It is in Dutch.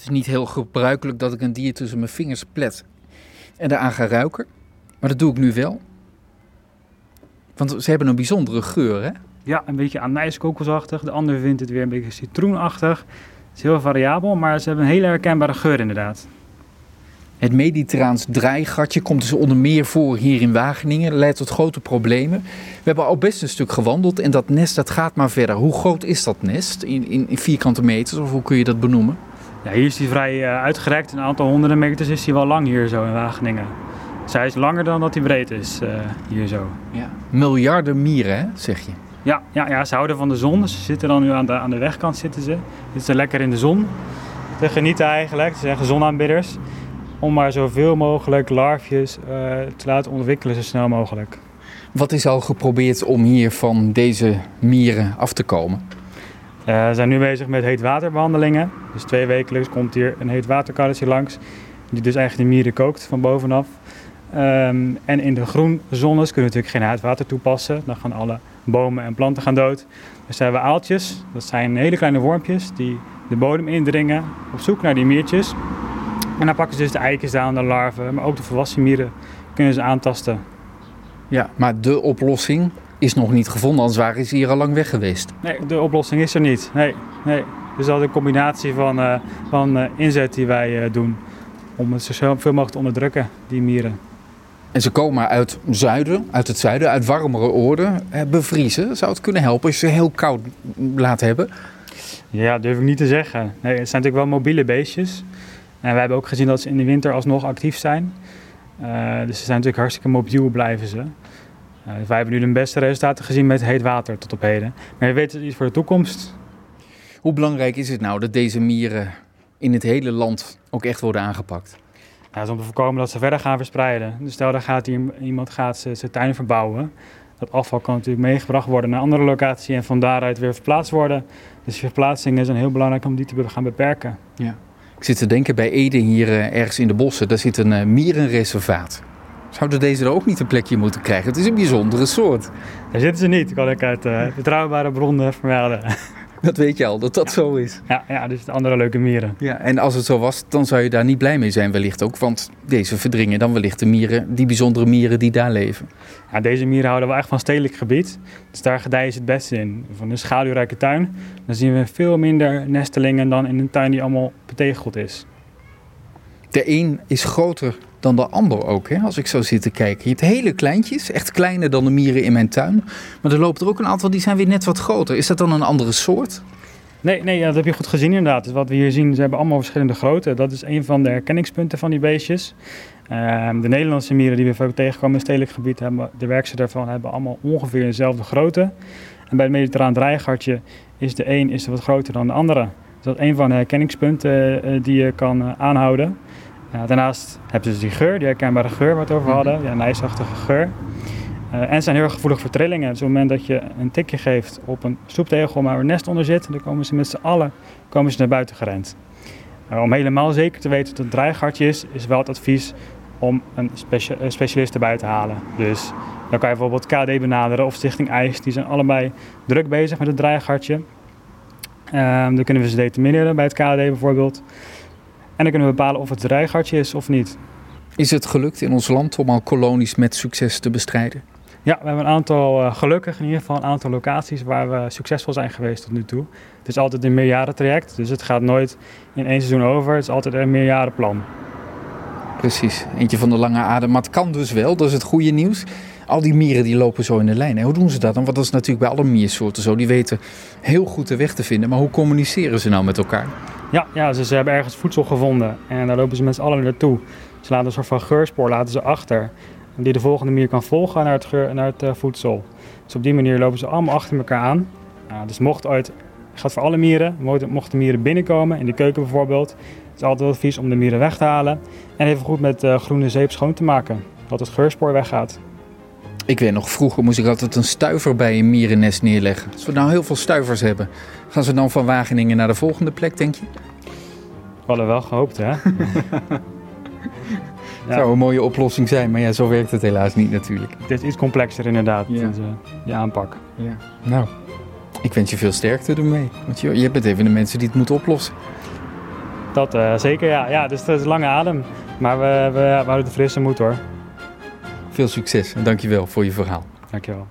is niet heel gebruikelijk dat ik een dier tussen mijn vingers plet en eraan ga ruiken. Maar dat doe ik nu wel. Want ze hebben een bijzondere geur, hè? Ja, een beetje anijskokosachtig. De ander vindt het weer een beetje citroenachtig. Het is heel variabel, maar ze hebben een hele herkenbare geur inderdaad. Het mediterraans draaigatje komt dus onder meer voor hier in Wageningen. leidt tot grote problemen. We hebben al best een stuk gewandeld en dat nest dat gaat maar verder. Hoe groot is dat nest in, in, in vierkante meters of hoe kun je dat benoemen? Ja, hier is hij vrij uh, uitgerekt. Een aantal honderden meters is hij wel lang hier zo in Wageningen. Dus hij is langer dan dat hij breed is uh, hier zo. Ja. Miljarden mieren, hè, zeg je? Ja, ja, ja, ze houden van de zon. Dus ze zitten dan nu aan de, aan de wegkant zitten ze. Zitten lekker in de zon. Te genieten eigenlijk. Ze zijn zonaanbidders om maar zoveel mogelijk larfjes uh, te laten ontwikkelen zo snel mogelijk. Wat is al geprobeerd om hier van deze mieren af te komen? Uh, we zijn nu bezig met heetwaterbehandelingen. Dus twee wekelijks komt hier een heetwaterkarretje langs. Die dus eigenlijk de mieren kookt van bovenaf. Um, en in de groenzones kunnen we natuurlijk geen heetwater toepassen. Dan gaan alle bomen en planten gaan dood. Dus hebben we aaltjes. Dat zijn hele kleine wormpjes die de bodem indringen op zoek naar die miertjes. En dan pakken ze dus de eikens aan, de larven, maar ook de volwassen mieren kunnen ze aantasten. Ja, maar de oplossing is nog niet gevonden, anders waren ze hier al lang weg geweest. Nee, de oplossing is er niet. Nee, nee. Dus dat is een combinatie van, uh, van uh, inzet die wij uh, doen om het zo veel mogelijk te onderdrukken, die mieren. En ze komen uit zuiden, uit het zuiden, uit warmere oorden. Bevriezen, zou het kunnen helpen als je ze heel koud laat hebben? Ja, durf ik niet te zeggen. Nee, het zijn natuurlijk wel mobiele beestjes. En wij hebben ook gezien dat ze in de winter alsnog actief zijn. Dus ze zijn natuurlijk hartstikke mobiel blijven ze. Uh, wij hebben nu de beste resultaten gezien met heet water tot op heden. Maar je weet het iets voor de toekomst. Hoe belangrijk is het nou dat deze mieren in het hele land ook echt worden aangepakt? Dat is om te voorkomen dat ze verder gaan verspreiden. Dus stel dat gaat iemand gaat zijn tuin verbouwen. Dat afval kan natuurlijk meegebracht worden naar een andere locatie en van daaruit weer verplaatst worden. Dus verplaatsingen zijn heel belangrijk om die te gaan beperken. Ja. Ik zit te denken bij Ede hier uh, ergens in de bossen. Daar zit een uh, mierenreservaat. Zouden deze er ook niet een plekje moeten krijgen? Het is een bijzondere soort. Daar zitten ze niet, kan ik uit uh, betrouwbare bronnen vermelden. Dat weet je al, dat dat zo is. Ja, ja, dus de andere leuke mieren. Ja, en als het zo was, dan zou je daar niet blij mee zijn wellicht ook. Want deze verdringen dan wellicht de mieren, die bijzondere mieren die daar leven. Ja, deze mieren houden wel echt van stedelijk gebied. Dus daar gedijen ze het beste in. Van een schaduwrijke tuin, dan zien we veel minder nestelingen dan in een tuin die allemaal betegeld is. De een is groter dan de ander ook, hè? als ik zo zit te kijken. Je hebt hele kleintjes, echt kleiner dan de mieren in mijn tuin. Maar er lopen er ook een aantal die zijn weer net wat groter. Is dat dan een andere soort? Nee, nee dat heb je goed gezien inderdaad. Dus wat we hier zien, ze hebben allemaal verschillende grootte. Dat is een van de herkenningspunten van die beestjes. Uh, de Nederlandse mieren die we vaak tegenkomen in stedelijk gebied, hebben, de werksten daarvan hebben allemaal ongeveer dezelfde grootte. En bij het mediterraan draaigartje is de een is wat groter dan de andere. Dus dat is een van de herkenningspunten uh, die je kan uh, aanhouden. Daarnaast hebben ze dus die geur, die herkenbare geur waar we het over hadden, ja, nijsachtige geur. Uh, en zijn heel erg gevoelig voor trillingen. Dus op het moment dat je een tikje geeft op een stoeptegel waar een nest onder zit, dan komen ze met z'n allen komen ze naar buiten gerend. Uh, om helemaal zeker te weten dat het een draaigartje is, is wel het advies om een, specia een specialist erbij te halen. Dus dan kan je bijvoorbeeld KD benaderen of Stichting IJs. Die zijn allebei druk bezig met het draaigartje. Uh, dan kunnen we ze determineren bij het KD bijvoorbeeld. En dan kunnen we bepalen of het draaigartje is of niet. Is het gelukt in ons land om al kolonies met succes te bestrijden? Ja, we hebben een aantal, uh, gelukkig in ieder geval een aantal locaties waar we succesvol zijn geweest tot nu toe. Het is altijd een meerjarentraject, dus het gaat nooit in één seizoen over. Het is altijd een meerjarenplan. Precies, eentje van de lange adem. Maar het kan dus wel, dat is het goede nieuws. Al die mieren die lopen zo in de lijn. En hoe doen ze dat dan? Want dat is natuurlijk bij alle miersoorten zo. Die weten heel goed de weg te vinden. Maar hoe communiceren ze nou met elkaar? Ja, ja ze, hebben ergens voedsel gevonden en daar lopen ze met z'n allen naartoe. Ze laten een soort van geurspoor laten ze achter. Die de volgende mier kan volgen naar het, geur, naar het uh, voedsel. Dus op die manier lopen ze allemaal achter elkaar aan. Uh, dus mocht ooit, gaat voor alle mieren, mochten mieren binnenkomen, in de keuken bijvoorbeeld. Het is altijd advies om de mieren weg te halen. En even goed met uh, groene zeep schoon te maken, dat het geurspoor weggaat. Ik weet nog, vroeger moest ik altijd een stuiver bij een mierennest neerleggen. Als we nou heel veel stuivers hebben, gaan ze dan van Wageningen naar de volgende plek, denk je? We hadden wel gehoopt, hè? Ja. zou een mooie oplossing zijn, maar ja, zo werkt het helaas niet natuurlijk. Het is iets complexer inderdaad, ja. dus, uh, je aanpak. Ja. Nou, ik wens je veel sterkte ermee. Want je, je bent even de mensen die het moeten oplossen. Dat uh, zeker, ja. ja. Dus dat is lange adem. Maar we, we, we houden de frisse moed hoor. Veel succes en dankjewel voor je verhaal. Dankjewel.